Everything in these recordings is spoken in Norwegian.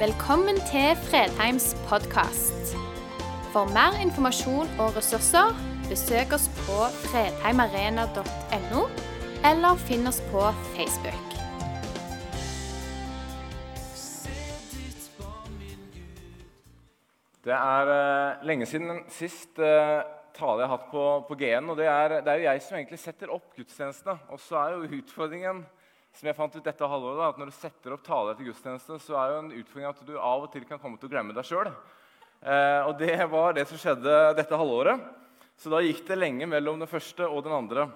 Velkommen til Fredheims podkast. For mer informasjon og ressurser, besøk oss på fredheimarena.no, eller finn oss på Facebook. Det er uh, lenge siden sist uh, tale jeg har hatt på, på GN. og det er, det er jo jeg som egentlig setter opp gudstjenestene. Og så er jo utfordringen som jeg fant ut dette halvåret, at når du setter opp taler til gudstjeneste, så er jo en utfordring at du av og til kan komme til å glemme deg sjøl. Eh, og det var det som skjedde dette halvåret. Så da gikk det lenge mellom den første og den andre.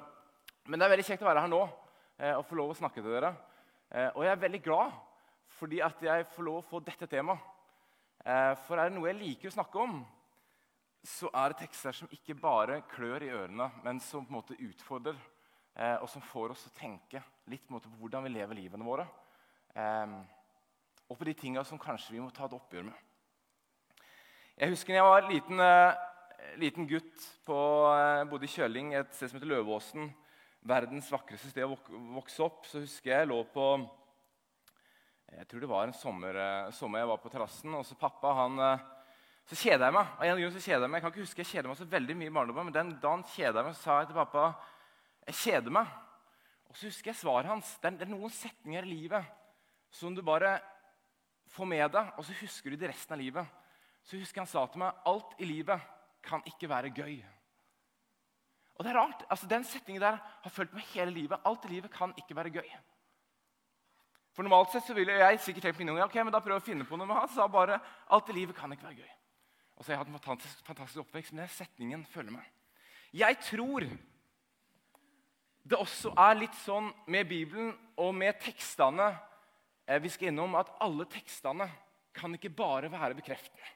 Men det er veldig kjekt å være her nå eh, og få lov å snakke til dere. Eh, og jeg er veldig glad fordi at jeg får lov å få dette temaet. For er det noe jeg liker å snakke om, så er det tekster som ikke bare klør i ørene, men som på en måte utfordrer, eh, og som får oss til å tenke litt på, hvordan vi lever livene våre. Eh, og på de tinga som kanskje vi må ta et oppgjør med. Jeg husker da jeg var liten, liten gutt på, bodde i Kjøling, et sted som heter Løvåsen. Verdens vakreste sted å vokse opp. Så husker jeg jeg lå på jeg tror det var en sommer, eh, sommer jeg var på terrassen. Og så pappa, han, eh, så kjeda jeg meg. Av en grunn så kjeda jeg meg. Jeg kan ikke huske jeg kjeda meg så veldig mye i barndommen, men den dagen kjeda jeg meg, så sa jeg til pappa jeg kjeder meg. Og så husker jeg svaret hans. Det er, det er noen setninger i livet som du bare får med deg, og så husker du det resten av livet. Så husker jeg han sa til meg alt i livet kan ikke være gøy. Og det er rart. altså Den setningen der har fulgt meg hele livet. Alt i livet kan ikke være gøy. For Normalt sett så ville jeg sikkert tenkt mine unger, ok, men da prøver jeg å finne på noe med han. sa bare alt i livet kan ikke være gøy. Og så har jeg hatt en fantastisk, fantastisk oppvekst, men den setningen følger meg. Jeg tror det også er litt sånn med Bibelen og med tekstene eh, vi skal innom, at alle tekstene kan ikke bare være bekreftende.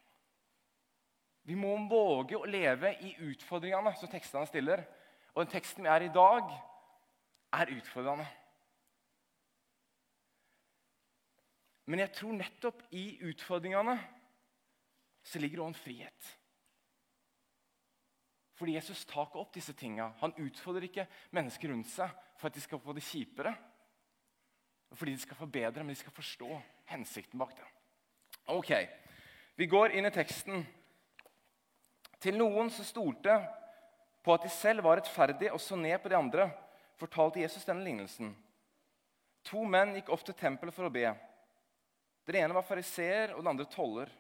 Vi må våge å leve i utfordringene som tekstene stiller. Og den teksten vi er i dag, er utfordrende. Men jeg tror nettopp i utfordringene så ligger det òg en frihet. Fordi Jesus tar ikke opp disse tinga. Han utfordrer ikke mennesker rundt seg for at de skal få det kjipere. Fordi de skal få bedre, men de skal forstå hensikten bak det. Ok, Vi går inn i teksten. Til noen som stolte på at de selv var rettferdige og så ned på de andre, fortalte Jesus denne lignelsen. To menn gikk opp til tempelet for å be. Den ene var fariseer, og den andre toller.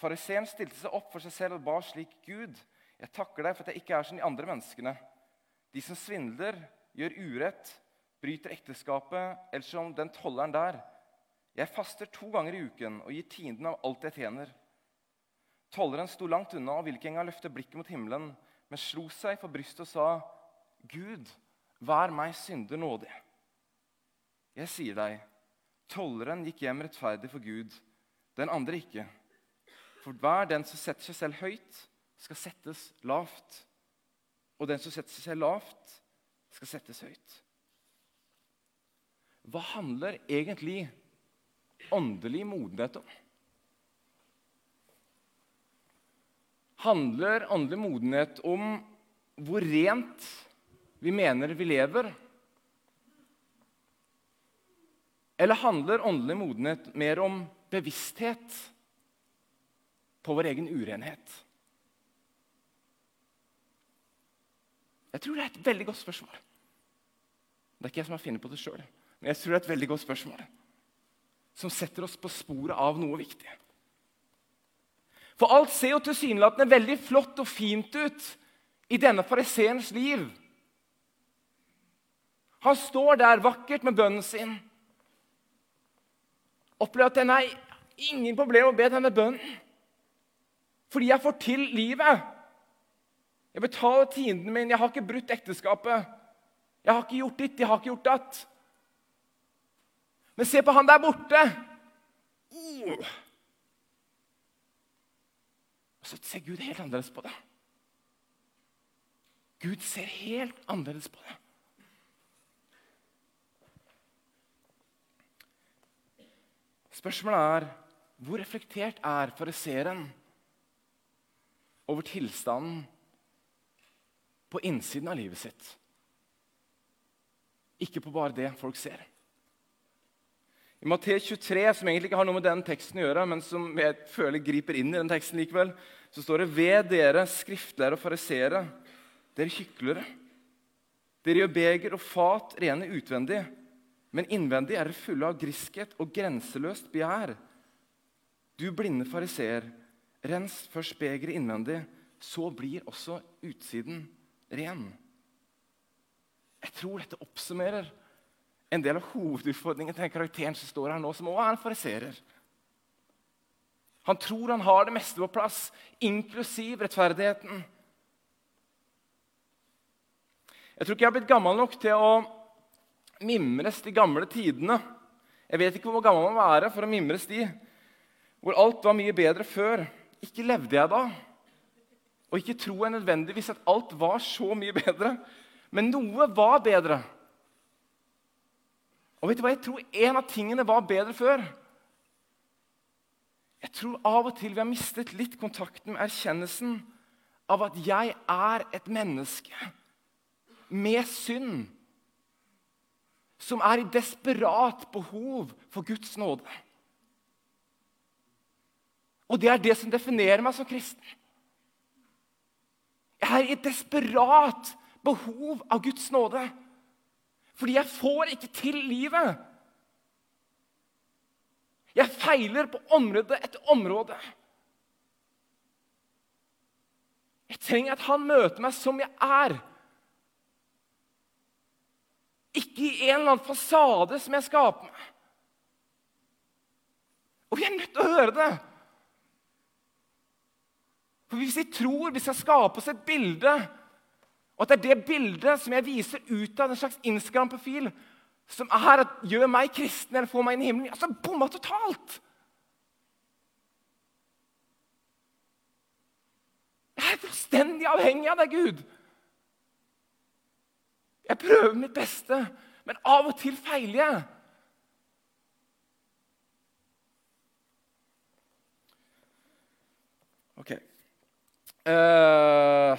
Fariseeren stilte seg opp for seg selv og ba slik.: Gud, jeg takker deg for at jeg ikke er som de andre menneskene. De som svindler, gjør urett, bryter ekteskapet, eller som den tolleren der. Jeg faster to ganger i uken og gir tienden av alt jeg tjener. Tolleren sto langt unna og ville ikke engang løfte blikket mot himmelen, men slo seg for brystet og sa, Gud, vær meg synder nådig. Jeg sier deg, Tolleren gikk hjem rettferdig for Gud, den andre ikke. For hver den som setter seg selv høyt, skal settes lavt. Og den som setter seg lavt, skal settes høyt. Hva handler egentlig åndelig modenhet om? Handler åndelig modenhet om hvor rent vi mener vi lever? Eller handler åndelig modenhet mer om bevissthet på vår egen urenhet? Jeg tror det er et veldig godt spørsmål. Det er ikke jeg som har funnet på det sjøl, men jeg tror det er et veldig godt spørsmål som setter oss på sporet av noe viktig. For alt ser jo tilsynelatende veldig flott og fint ut i denne fariseerens liv. Han står der vakkert med bønnen sin opplever at den er ingen problem å be denne bønnen. Fordi jeg får til livet. Jeg betaler tienden min, jeg har ikke brutt ekteskapet. Jeg har ikke gjort ditt, jeg har ikke gjort datt. Men se på han der borte. Og så ser Gud helt annerledes på det. Gud ser helt annerledes på det. Spørsmålet er hvor reflektert er fariseeren over tilstanden på innsiden av livet sitt? Ikke på bare det folk ser. I Matteus 23, som egentlig ikke har noe med den teksten å gjøre, men som jeg føler griper inn i den teksten likevel, så står det ved dere skriftlærere og fariseere, dere hyklere. Dere gjør beger og fat rene utvendig, men innvendig er dere fulle av griskhet og grenseløst begjær. Du blinde fariseer, rens først begeret innvendig, så blir også utsiden ren. Jeg tror dette oppsummerer en del av hovedutfordringen til den karakteren som står her nå, som også er en fariserer. Han tror han har det meste på plass, inklusiv rettferdigheten. Jeg tror ikke jeg har blitt gammel nok til å mimres de gamle tidene. Jeg vet ikke hvor gammel man må være for å mimres de, hvor alt var mye bedre før. Ikke levde jeg da. Og ikke tro jeg nødvendigvis at alt var så mye bedre. Men noe var bedre. Og vet du hva? Jeg tror en av tingene var bedre før. Jeg tror av og til vi har mistet litt kontakten med erkjennelsen av at jeg er et menneske med synd. Som er i desperat behov for Guds nåde. Og det er det som definerer meg som kristen. Jeg er i et desperat behov av Guds nåde. Fordi jeg får ikke til livet. Jeg feiler på område etter område. Jeg trenger at han møter meg som jeg er. Ikke i en eller annen fasade som jeg skaper meg. Og vi er nødt til å høre det. Hvis vi tror vi skal skape oss et bilde og at det er det bildet som jeg viser ut av en slags Instagram-profil, som er at gjør meg kristen eller får meg inn i himmelen. Altså, bomma totalt! Jeg er fullstendig avhengig av deg, Gud. Jeg prøver mitt beste, men av og til feiler jeg. Ok. Uh,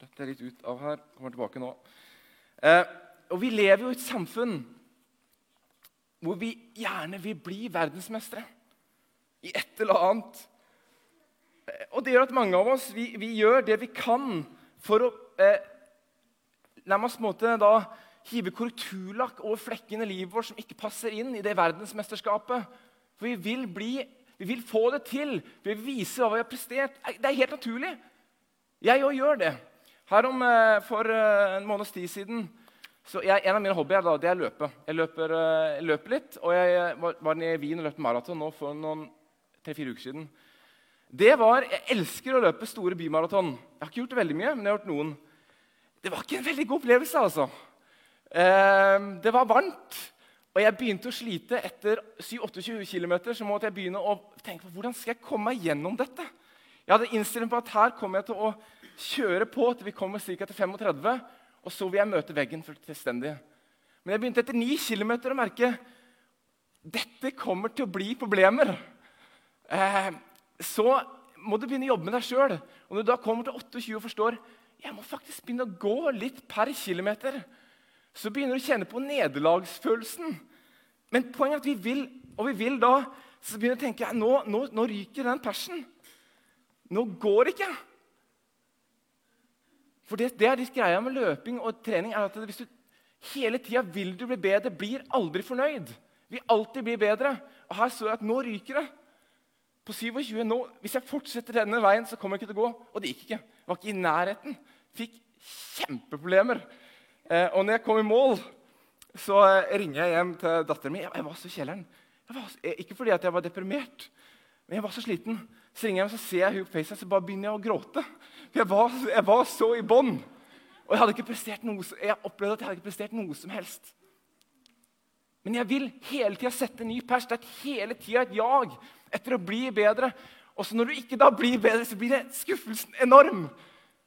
dette er litt ut av her. Kommer tilbake nå. Eh, og Vi lever jo i et samfunn hvor vi gjerne vil bli verdensmestere i et eller annet. Eh, og det gjør at mange av oss vi, vi gjør det vi kan for å eh, La meg måte da hive korrekturlakk over flekkene i livet vårt som ikke passer inn i det verdensmesterskapet. For vi vil, bli, vi vil få det til. Vi vil vise hva vi har prestert. Det er helt naturlig. Jeg òg gjør det. Her om, eh, For eh, en måneds tid siden så jeg, En av mine hobbyer da, det er løpe. Jeg løper, eh, jeg løper litt. Og jeg var, var i Wien og løp maraton nå for noen tre-fire uker siden. Det var, Jeg elsker å løpe store bymaraton. Jeg har ikke gjort det veldig mye, men jeg har gjort noen. Det var ikke en veldig god opplevelse. altså. Eh, det var varmt. Og jeg begynte å slite etter 7-28 km. Så måtte jeg begynne å tenke på hvordan skal jeg komme meg gjennom dette. Jeg hadde innstilling på at her kommer jeg til å kjøre på til vi kommer ca. til 35, og så vil jeg møte veggen fullstendig. Men jeg begynte etter 9 km å merke dette kommer til å bli problemer. Eh, så må du begynne å jobbe med deg sjøl. Og når du da kommer til 28 og forstår jeg må faktisk begynne å gå litt per kilometer, så begynner du å kjenne på nederlagsfølelsen. Men poenget er at vi vil, og vi vil da, så begynner jeg å tenke nå, nå, nå ryker den persen. Nå går det ikke. For det, det er litt greia med løping og trening er at hvis du hele tida vil du bli bedre, blir aldri fornøyd. Vil alltid bli bedre. Og her så jeg at nå ryker det. På 27 nå, Hvis jeg fortsetter denne veien, så kommer jeg ikke til å gå. Og det gikk ikke. Jeg var ikke i nærheten. Fikk kjempeproblemer. Eh, og når jeg kom i mål, så eh, ringer jeg hjem til datteren min. Jeg, var så i kjelleren. Var, eh, ikke fordi jeg var deprimert, men jeg var så sliten. Så ringer jeg hjem, så ser jeg henne på FaceTime, så bare begynner jeg å gråte. Jeg var, jeg var så i bånn. Og jeg hadde ikke prestert noe, jeg opplevde at jeg hadde ikke prestert noe som helst. Men jeg vil hele tida sette en ny pers. Det er hele tida et jag etter å bli bedre. Og så når du ikke da blir bedre, så blir det skuffelsen enorm.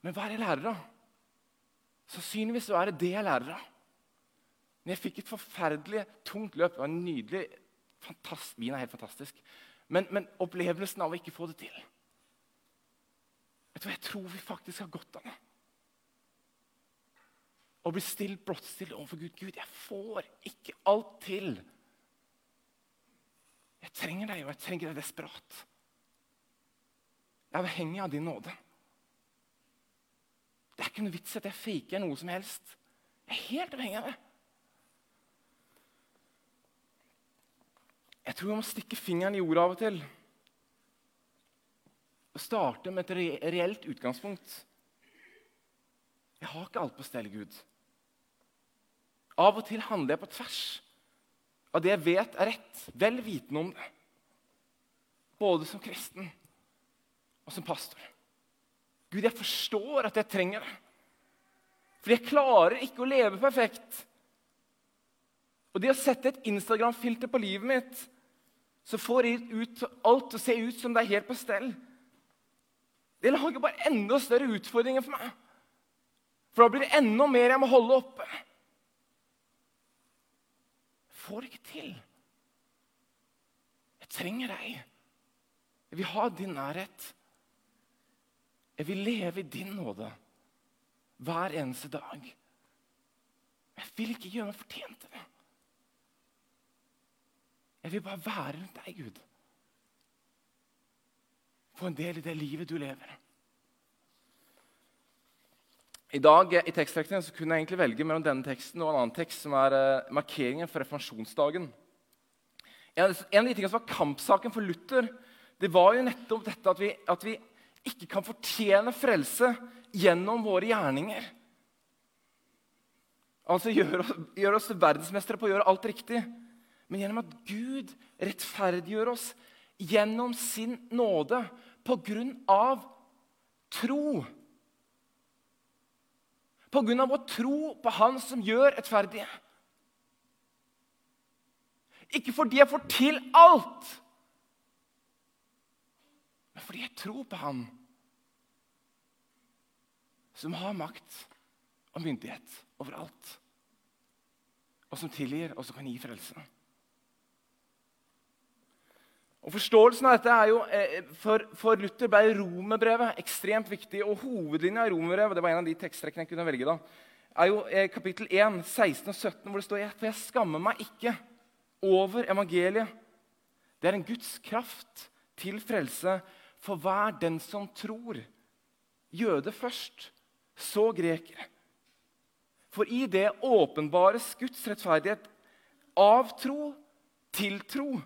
Men hva er jeg lærer av? Sannsynligvis er det det jeg lærer av. Men jeg fikk et forferdelig tungt løp. Det var en nydelig, fantastisk, Vin er helt fantastisk. Men, men opplevelsen av å ikke få det til Vet du hva, Jeg tror vi faktisk har godt av det. Å bli still, blottstilt overfor Gud. Gud, jeg får ikke alt til. Jeg trenger deg, og jeg trenger deg desperat. Jeg er avhengig av din nåde. Det er ikke noe vits at jeg faker noe som helst. Jeg er helt avhengig av det. Jeg tror vi må stikke fingeren i jorda av og til. Og starte med et reelt utgangspunkt. Jeg har ikke alt på stell, Gud. Av og til handler jeg på tvers av det jeg vet er rett, vel vitende om det. Både som kristen og som pastor. Gud, jeg forstår at jeg trenger det. For jeg klarer ikke å leve perfekt. Og det å sette et Instagram-filter på livet mitt, så får jeg ut alt til å se ut som det er helt på stell, det lager bare enda større utfordringer for meg. For da blir det enda mer jeg må holde oppe. Jeg får det ikke til. Jeg trenger deg. Jeg vil ha din nærhet. Jeg vil leve i din nåde hver eneste dag. Jeg vil ikke gjøre meg fortjent til det. Jeg vil bare være rundt deg, Gud. Få en del i det livet du lever. I dag i teksttrekkingen så kunne jeg egentlig velge mellom denne teksten og en annen tekst, som er uh, markeringen for reformasjonsdagen. En av, de tingene som var kampsaken for Luther, det var jo nettopp dette at vi, at vi ikke kan fortjene frelse gjennom våre gjerninger. Altså gjøre oss, gjør oss verdensmestere på å gjøre alt riktig. Men gjennom at Gud rettferdiggjør oss gjennom sin nåde på grunn av tro. På grunn av vår tro på Han som gjør rettferdige. Ikke fordi jeg får til alt, men fordi jeg tror på Han som har makt og myndighet over alt. Og som tilgir, og som kan gi frelse. Og Forståelsen av dette er jo, eh, For, for Luther ble romerbrevet ekstremt viktig. og Hovedlinja i romerbrevet det var en av de teksttrekkene jeg kunne velge da, er jo eh, kapittel 1, 16 og 17, hvor det står For jeg skammer meg ikke over evangeliet. Det er en Guds kraft til frelse for hver den som tror. Jøde først, så greker. For i det åpenbares Guds rettferdighet av tro til tro.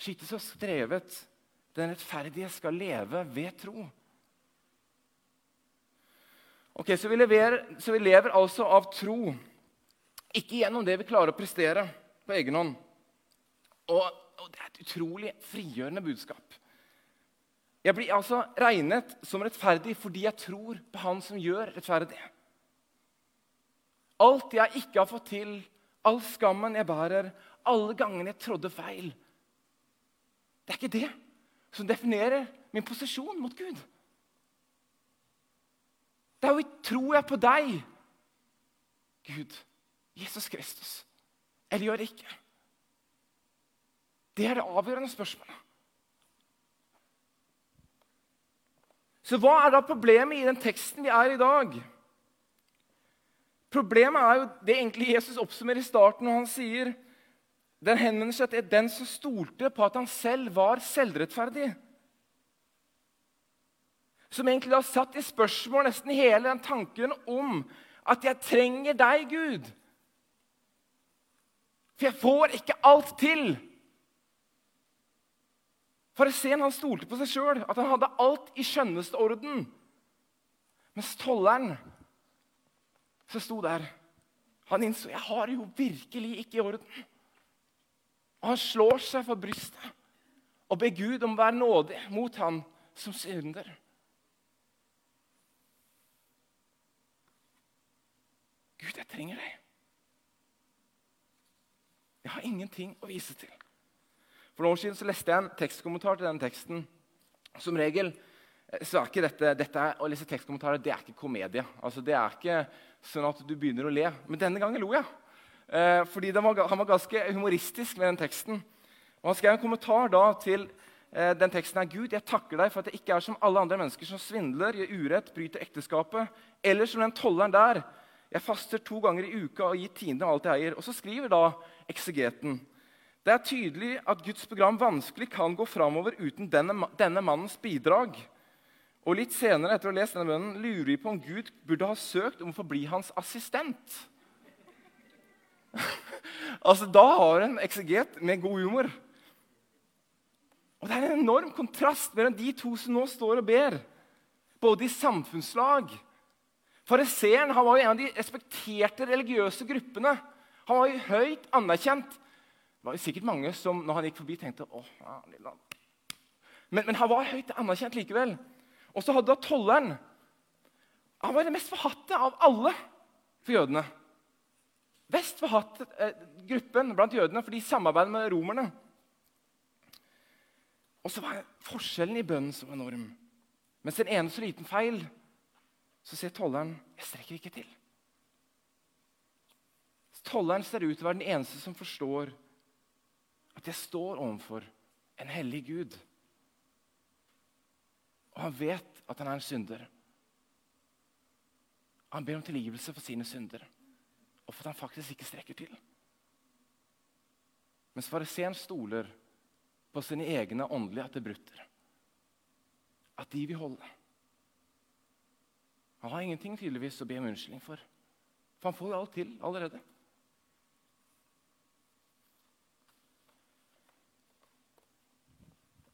skittes så strevet den rettferdige skal leve ved tro. Ok, Så vi lever, så vi lever altså av tro, ikke gjennom det vi klarer å prestere på egen hånd. Og, og det er et utrolig frigjørende budskap. Jeg blir altså regnet som rettferdig fordi jeg tror på Han som gjør rettferdig. Alt jeg ikke har fått til, all skammen jeg bærer, alle gangene jeg trådde feil Det er ikke det som definerer min posisjon mot Gud. Det er jo i tror jeg på deg, Gud, Jesus Kristus, eller gjør ikke? Det er det avgjørende spørsmålet. Så hva er da problemet i den teksten vi er i dag? Problemet er jo det egentlig Jesus oppsummerer i starten når han sier den henvender seg til den som stolte på at han selv var selvrettferdig. Som egentlig har satt i spørsmål nesten hele den tanken om at jeg trenger deg, Gud. For jeg får ikke alt til. Fariseeren han stolte på seg sjøl, at han hadde alt i skjønneste orden. Mens tolleren som sto der, han innså jeg har jo virkelig ikke i orden. Og han slår seg for brystet og ber Gud om å være nådig mot han som synder. Gud, jeg trenger deg. Jeg har ingenting å vise til. For noen år siden så leste jeg en tekstkommentar til den teksten. Som regel eh, så er ikke dette, dette Å lese tekstkommentarer det er ikke komedie. Altså, det er ikke sånn at du begynner å le. Men denne gangen lo jeg. Eh, fordi var, Han var ganske humoristisk med den teksten. Og Han skrev en kommentar da til eh, den teksten her. Gud, jeg takker deg for at jeg ikke er som alle andre mennesker som svindler, gjør urett, bryter ekteskapet, eller som den tolleren der, Jeg faster to ganger i uka og gir tiende av alt jeg eier. Og så skriver da eksegeten det er tydelig at Guds program vanskelig kan gå framover uten denne, denne, mannens bidrag. Og litt senere etter å ha lest denne bønnen, lurer vi på om Gud burde ha søkt om å få bli hans assistent. altså, Da har en ekseget med god humor. Og Det er en enorm kontrast mellom de to som nå står og ber, både i samfunnslag Fariseeren var jo en av de respekterte religiøse gruppene. Han var jo høyt anerkjent. Det var jo sikkert mange som når han gikk forbi, tenkte åh, ja, lilla. Men, men han var høyt anerkjent likevel. Og så hadde da tolleren Han var den mest forhatte av alle for jødene. Vest forhatte eh, gruppen blant jødene, for de samarbeidet med romerne. Og så var forskjellen i bønnen så enorm. Mens den ene så liten feil så sier tolleren jeg strekker ikke til. Tolleren ser ut til å være den eneste som forstår at jeg står overfor en hellig Gud. Og han vet at han er en synder. Han ber om tilgivelse for sine synder og for at han faktisk ikke strekker til. Mens fariseeren stoler på sine egne åndelige attributter. At de vil holde. Han har ingenting tydeligvis å be om unnskyldning for. For han får jo alt til allerede.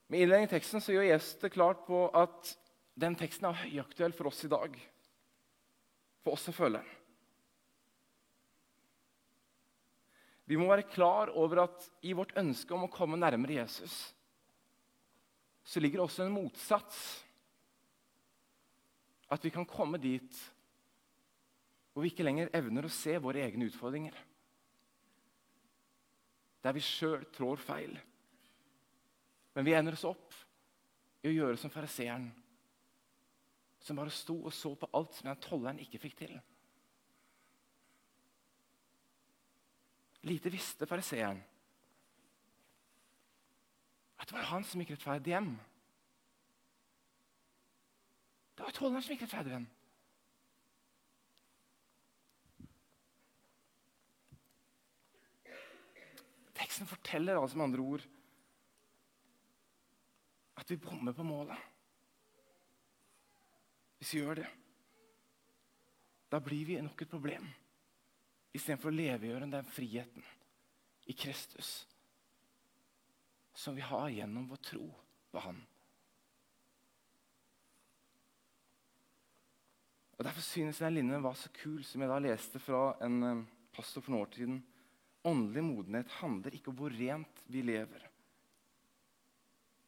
Med innledningen i teksten så gjør Jesus det klart på at den teksten er høyaktuell for oss i dag. For oss å føle. Vi må være klar over at i vårt ønske om å komme nærmere Jesus så ligger det også en motsats at vi kan komme dit hvor vi ikke lenger evner å se våre egne utfordringer. Der vi sjøl trår feil. Men vi ender oss opp i å gjøre som fariseeren, som bare sto og så på alt som den tolleren ikke fikk til. Lite visste fariseeren at det var han som gikk rettferdig hjem. Det var tolleren som gikk rettferdig hjem. Teksten forteller altså med andre ord at vi bommer på målet. Hvis vi gjør det, da blir vi nok et problem istedenfor å levegjøre den friheten i Kristus som vi har gjennom vår tro på Han. Og Derfor synes jeg linjen var så kul, som jeg da leste fra en eh, pastor for noen år siden. Åndelig modenhet handler ikke om hvor rent vi lever,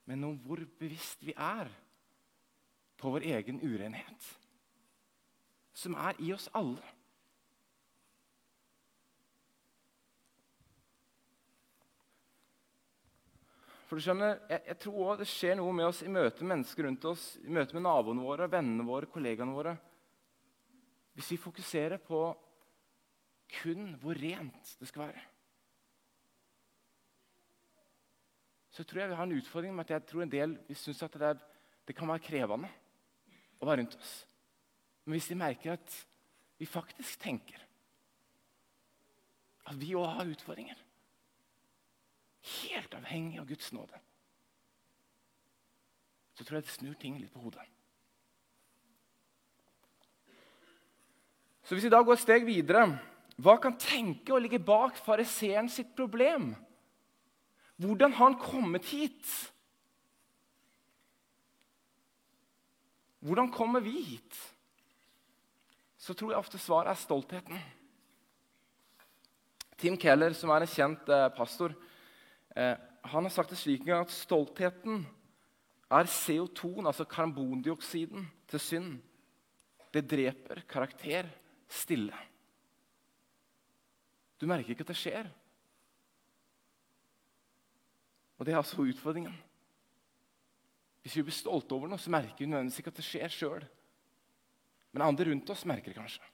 men om hvor bevisst vi er på vår egen urenhet, som er i oss alle. For du skjønner, jeg, jeg tror også det skjer noe med oss i møte med mennesker rundt oss, i møte med naboene våre, vennene våre, kollegaene våre. Hvis vi fokuserer på kun hvor rent det skal være. Så tror jeg vi har en utfordring med at jeg tror en del vi syns at det, er, det kan være krevende å være rundt oss. Men hvis de merker at vi faktisk tenker at vi òg har utfordringer helt avhengig av Guds nåde, så tror jeg det snur ting litt på hodet. Så hvis vi da går et steg videre Hva kan tenke å ligge bak fariseeren sitt problem? Hvordan har han kommet hit? Hvordan kommer vi hit? Så tror jeg ofte svaret er stoltheten. Tim Keller, som er en kjent eh, pastor, Eh, han har sagt det slik at stoltheten er CO2, altså karbondioksiden, til synd. Det dreper karakter stille. Du merker ikke at det skjer. Og det er altså utfordringen. Hvis vi blir stolte over noe, så merker vi nødvendigvis ikke at det skjer sjøl. Men andre rundt oss merker det kanskje.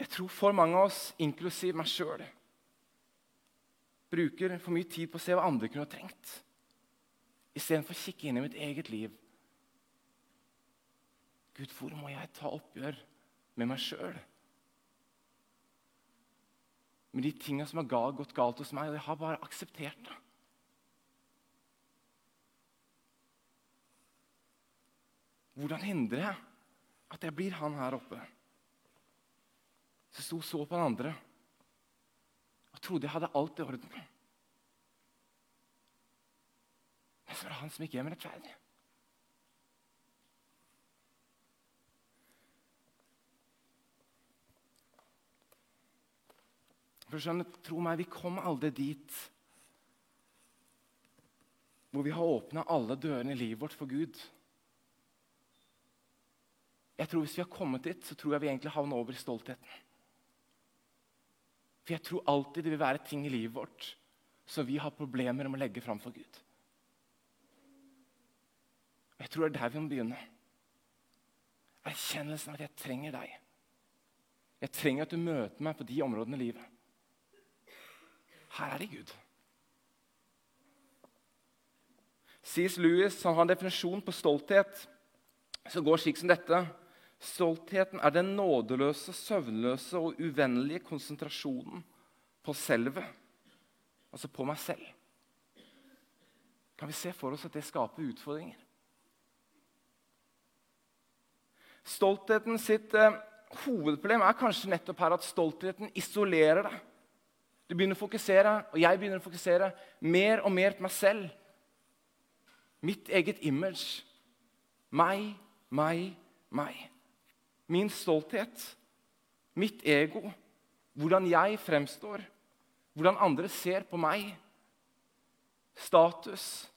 Jeg tror for mange av oss, inklusiv meg sjøl, bruker for mye tid på å se hva andre kunne ha trengt, istedenfor å kikke inn i mitt eget liv. Gud, hvor må jeg ta oppgjør med meg sjøl? Med de tinga som har gått galt hos meg, og jeg har bare akseptert det. Hvordan hindrer jeg at jeg blir han her oppe? Så sto så på den andre og trodde jeg hadde alt i orden. Men så var det han som gikk hjem rettferdig. For skjønner, tro meg, vi kom aldri dit hvor vi har åpna alle dørene i livet vårt for Gud. Jeg tror Hvis vi har kommet dit, så tror jeg vi egentlig havner over i stoltheten. For jeg tror alltid det vil være ting i livet vårt som vi har problemer med å legge fram for Gud. Jeg tror det er der vi må begynne. Erkjennelsen av at jeg trenger deg. Jeg trenger at du møter meg på de områdene i livet. Her er det Gud. C.S. Lewis har en definisjon på stolthet som går slik som dette. Stoltheten er den nådeløse, søvnløse og uvennlige konsentrasjonen på selvet, altså på meg selv. Kan vi se for oss at det skaper utfordringer? Stoltheten sitt eh, hovedproblem er kanskje nettopp her at stoltheten isolerer deg. Du begynner å fokusere, og jeg begynner å fokusere mer og mer på meg selv. Mitt eget image. Meg, meg, meg. Min stolthet. Mitt ego. Hvordan jeg fremstår. Hvordan andre ser på meg. Status.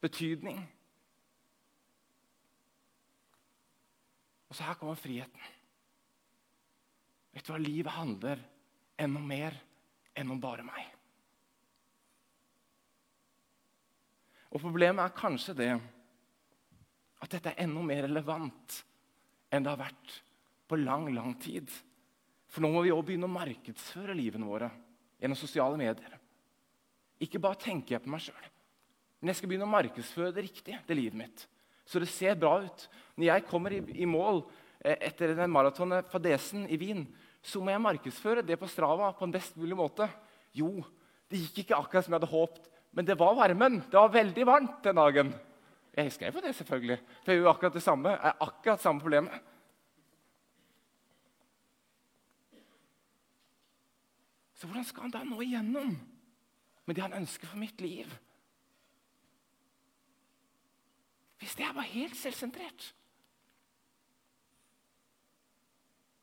Betydning. Og så her kommer friheten. Vet du hva? Livet handler enda mer enn om bare meg. Og Problemet er kanskje det at dette er enda mer relevant enn det har vært på lang, lang tid. For nå må vi også begynne å markedsføre livene våre gjennom sosiale medier. Ikke bare tenker jeg på meg sjøl, men jeg skal begynne å markedsføre det riktig. det livet mitt. Så det ser bra ut. Når jeg kommer i, i mål eh, etter den maratonet fadesen i Wien, så må jeg markedsføre det på Strava på en best mulig måte. Jo, det gikk ikke akkurat som jeg hadde håpet, men det var varmen. Det var veldig varmt den dagen. Jeg skrev på det, selvfølgelig. For jeg gjør akkurat det samme. Jeg er akkurat samme problemet. Så hvordan skal han da nå igjennom med det han ønsker for mitt liv? Hvis det er bare helt selvsentrert.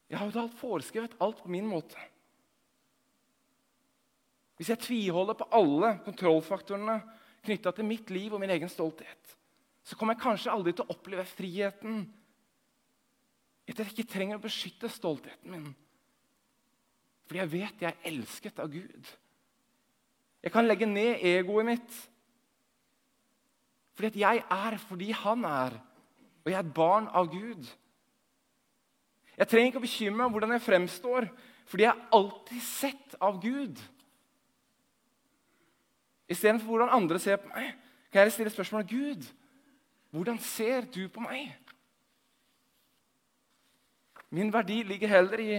Jeg har jo alt foreskrevet alt på min måte. Hvis jeg tviholder på alle kontrollfaktorene knytta til mitt liv og min egen stolthet, så kommer jeg kanskje aldri til å oppleve friheten. At jeg ikke trenger å beskytte stoltheten min. Fordi jeg vet jeg er elsket av Gud. Jeg kan legge ned egoet mitt. Fordi at jeg er fordi han er, og jeg er et barn av Gud. Jeg trenger ikke å bekymre meg om hvordan jeg fremstår, fordi jeg er alltid sett av Gud. Istedenfor hvordan andre ser på meg, kan jeg stille spørsmålet Gud, hvordan ser du på meg? Min verdi ligger heller i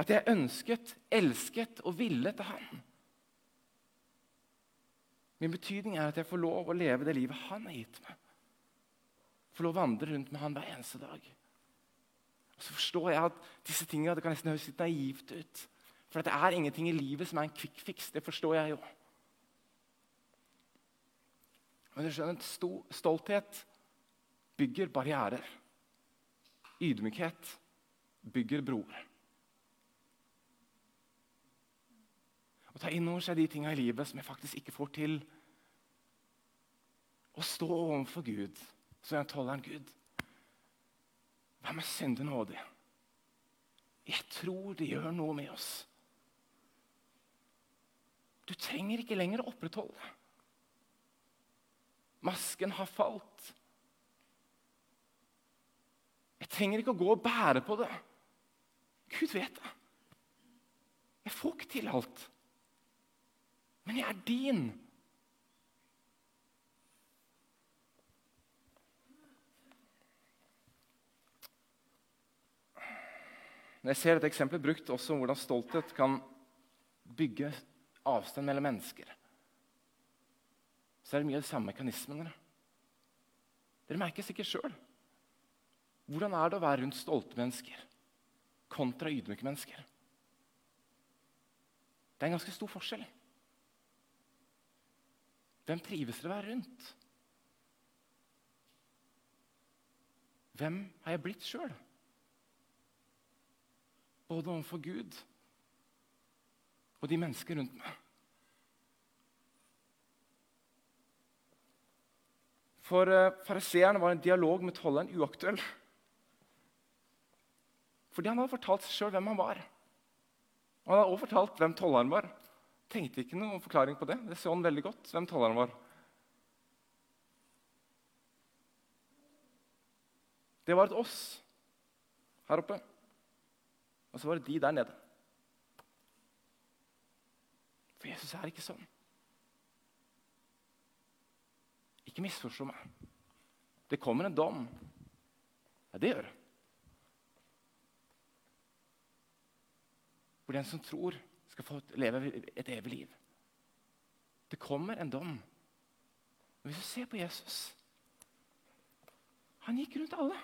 at jeg ønsket, elsket og ville til Han. Min betydning er at jeg får lov å leve det livet Han har gitt meg. Får lov å vandre rundt med Han hver eneste dag. Og så forstår jeg at disse tingene det kan nesten høres litt naivt ut. For det er ingenting i livet som er en quick fix. Det forstår jeg jo. Men du skjønner, stolthet bygger barrierer. Ydmykhet bygger broer. Å ta inn over seg de tinga i livet som jeg faktisk ikke får til. Å stå overfor Gud, toller en Gud. Hva med syndig nådig? Jeg tror det gjør noe med oss. Du trenger ikke lenger å opprettholde. Masken har falt. Jeg trenger ikke å gå og bære på det. Gud vet det. Jeg får ikke til alt. Men jeg er din. Når jeg ser dette eksempelet brukt også om hvordan stolthet kan bygge avstand mellom mennesker, så er det mye av de samme mekanismene. Dere merker sikkert sjøl. Hvordan er det å være rundt stolte mennesker kontra ydmyke mennesker? Det er en ganske stor forskjell. Hvem trives dere å være rundt? Hvem har jeg blitt sjøl? Både overfor Gud og de mennesker rundt meg. For uh, fariseeren var en dialog med tolleren uaktuell. Fordi han hadde fortalt seg sjøl hvem han var. Og han hadde også fortalt hvem tolleren var. Tenkte ikke noen forklaring på det. Det så han veldig godt, hvem tolleren var. Det var et oss her oppe, og så var det de der nede. For Jesus er ikke sånn. Ikke misforstå meg. Det kommer en dom. Ja, det gjør det. Hvor den som tror, skal få leve et evig liv. Det kommer en dom. Men hvis du ser på Jesus Han gikk rundt alle.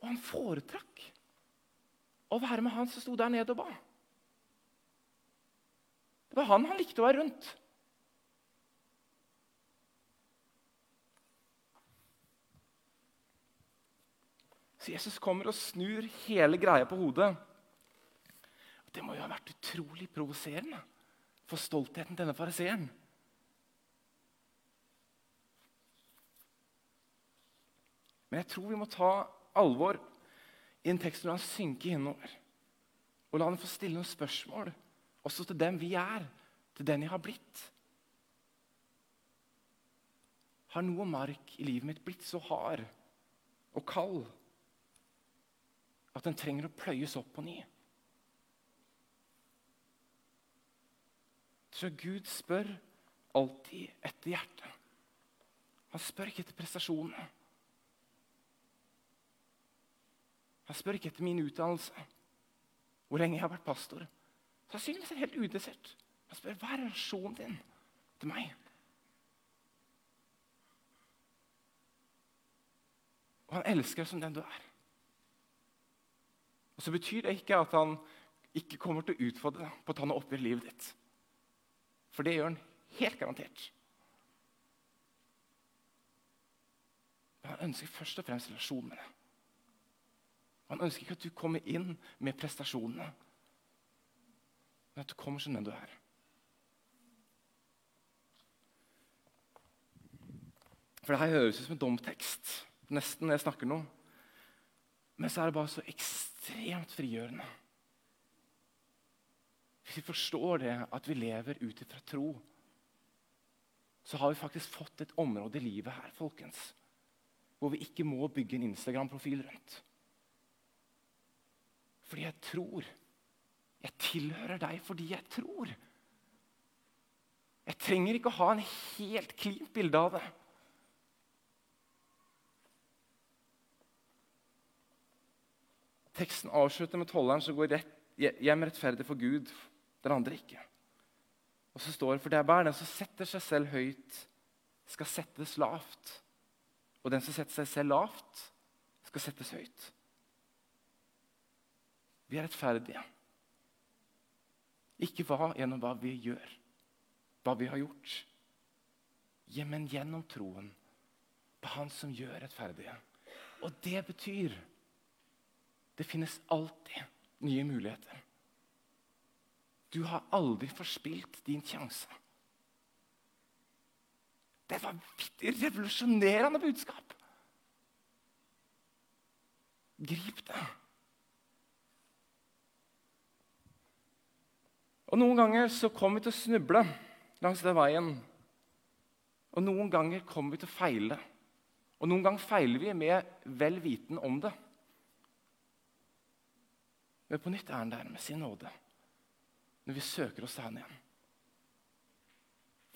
Og han foretrakk å være med han som sto der nede og ba. Det var han han likte å være rundt. Så Jesus kommer og snur hele greia på hodet. Det må jo ha vært utrolig provoserende for stoltheten til denne fariseeren. Men jeg tror vi må ta alvor i en tekst hvor han synker innover. Og la han få stille noen spørsmål, også til dem vi er, til den jeg har blitt. Har noe mark i livet mitt blitt så hard og kald at den trenger å pløyes opp på ny. Så Gud spør alltid etter hjertet. Han spør ikke etter prestasjonene. Han spør ikke etter min utdannelse, hvor lenge jeg har vært pastor. Sannsynligvis er det helt udessert. Han spør hva er relasjonen din til meg. Og han elsker deg som den du er. Og så betyr det ikke at han ikke kommer til å utfordre deg på å ta noe oppgjør i livet ditt. For det gjør han helt garantert. Men han ønsker først og fremst relasjon med deg. Han ønsker ikke at du kommer inn med prestasjonene, men at du kommer som den du er. For det her høres ut som en domtekst, nesten når jeg snakker nå. Men så er det bare så ekstremt frigjørende. Hvis vi forstår det at vi lever ut ifra tro, så har vi faktisk fått et område i livet her folkens, hvor vi ikke må bygge en Instagram-profil rundt. Fordi jeg tror. Jeg tilhører deg fordi jeg tror. Jeg trenger ikke å ha en helt klint bilde av det. Teksten avslutter med tolleren som går rett, hjem rettferdig for Gud, den andre ikke. Og så står det for det er bare den som setter seg selv høyt, skal settes lavt. Og den som setter seg selv lavt, skal settes høyt. Vi er rettferdige. Ikke hva, gjennom hva vi gjør, hva vi har gjort, men gjennom troen på Han som gjør rettferdige. Og det betyr det finnes alltid nye muligheter. Du har aldri forspilt din sjanse. Det var et revolusjonerende budskap. Grip det. Og Noen ganger så kommer vi til å snuble langs den veien. Og noen ganger kommer vi til å feile. Og noen ganger feiler vi med vel viten om det. Men på nytt er han der med sin nåde når vi søker oss til han igjen.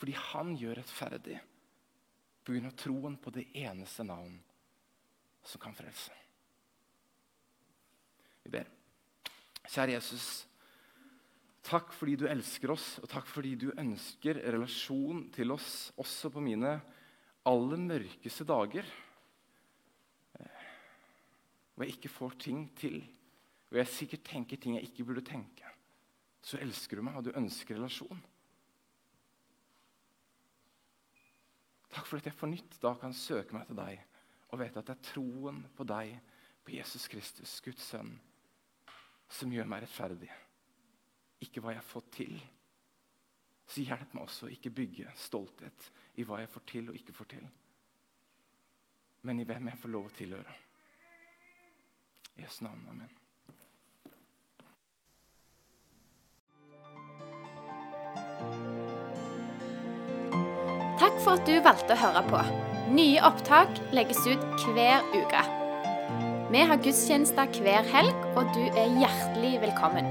Fordi han gjør rettferdig pga. troen på det eneste navn som kan frelse. Vi ber. Kjære Jesus, takk fordi du elsker oss, og takk fordi du ønsker relasjon til oss også på mine aller mørkeste dager. Hvor jeg ikke får ting til, hvor jeg sikkert tenker ting jeg ikke burde tenke. Så elsker du meg, og du ønsker relasjon. Takk for at jeg på nytt da kan søke meg til deg og vite at det er troen på deg, på Jesus Kristus, Guds sønn, som gjør meg rettferdig. Ikke hva jeg har fått til. Så hjelp meg også å ikke bygge stolthet i hva jeg får til og ikke får til, men i hvem jeg får lov å tilhøre. I Jesu navn. Amen. Takk for at du valgte å høre på. Nye opptak legges ut hver uke. Vi har gudstjenester hver helg, og du er hjertelig velkommen.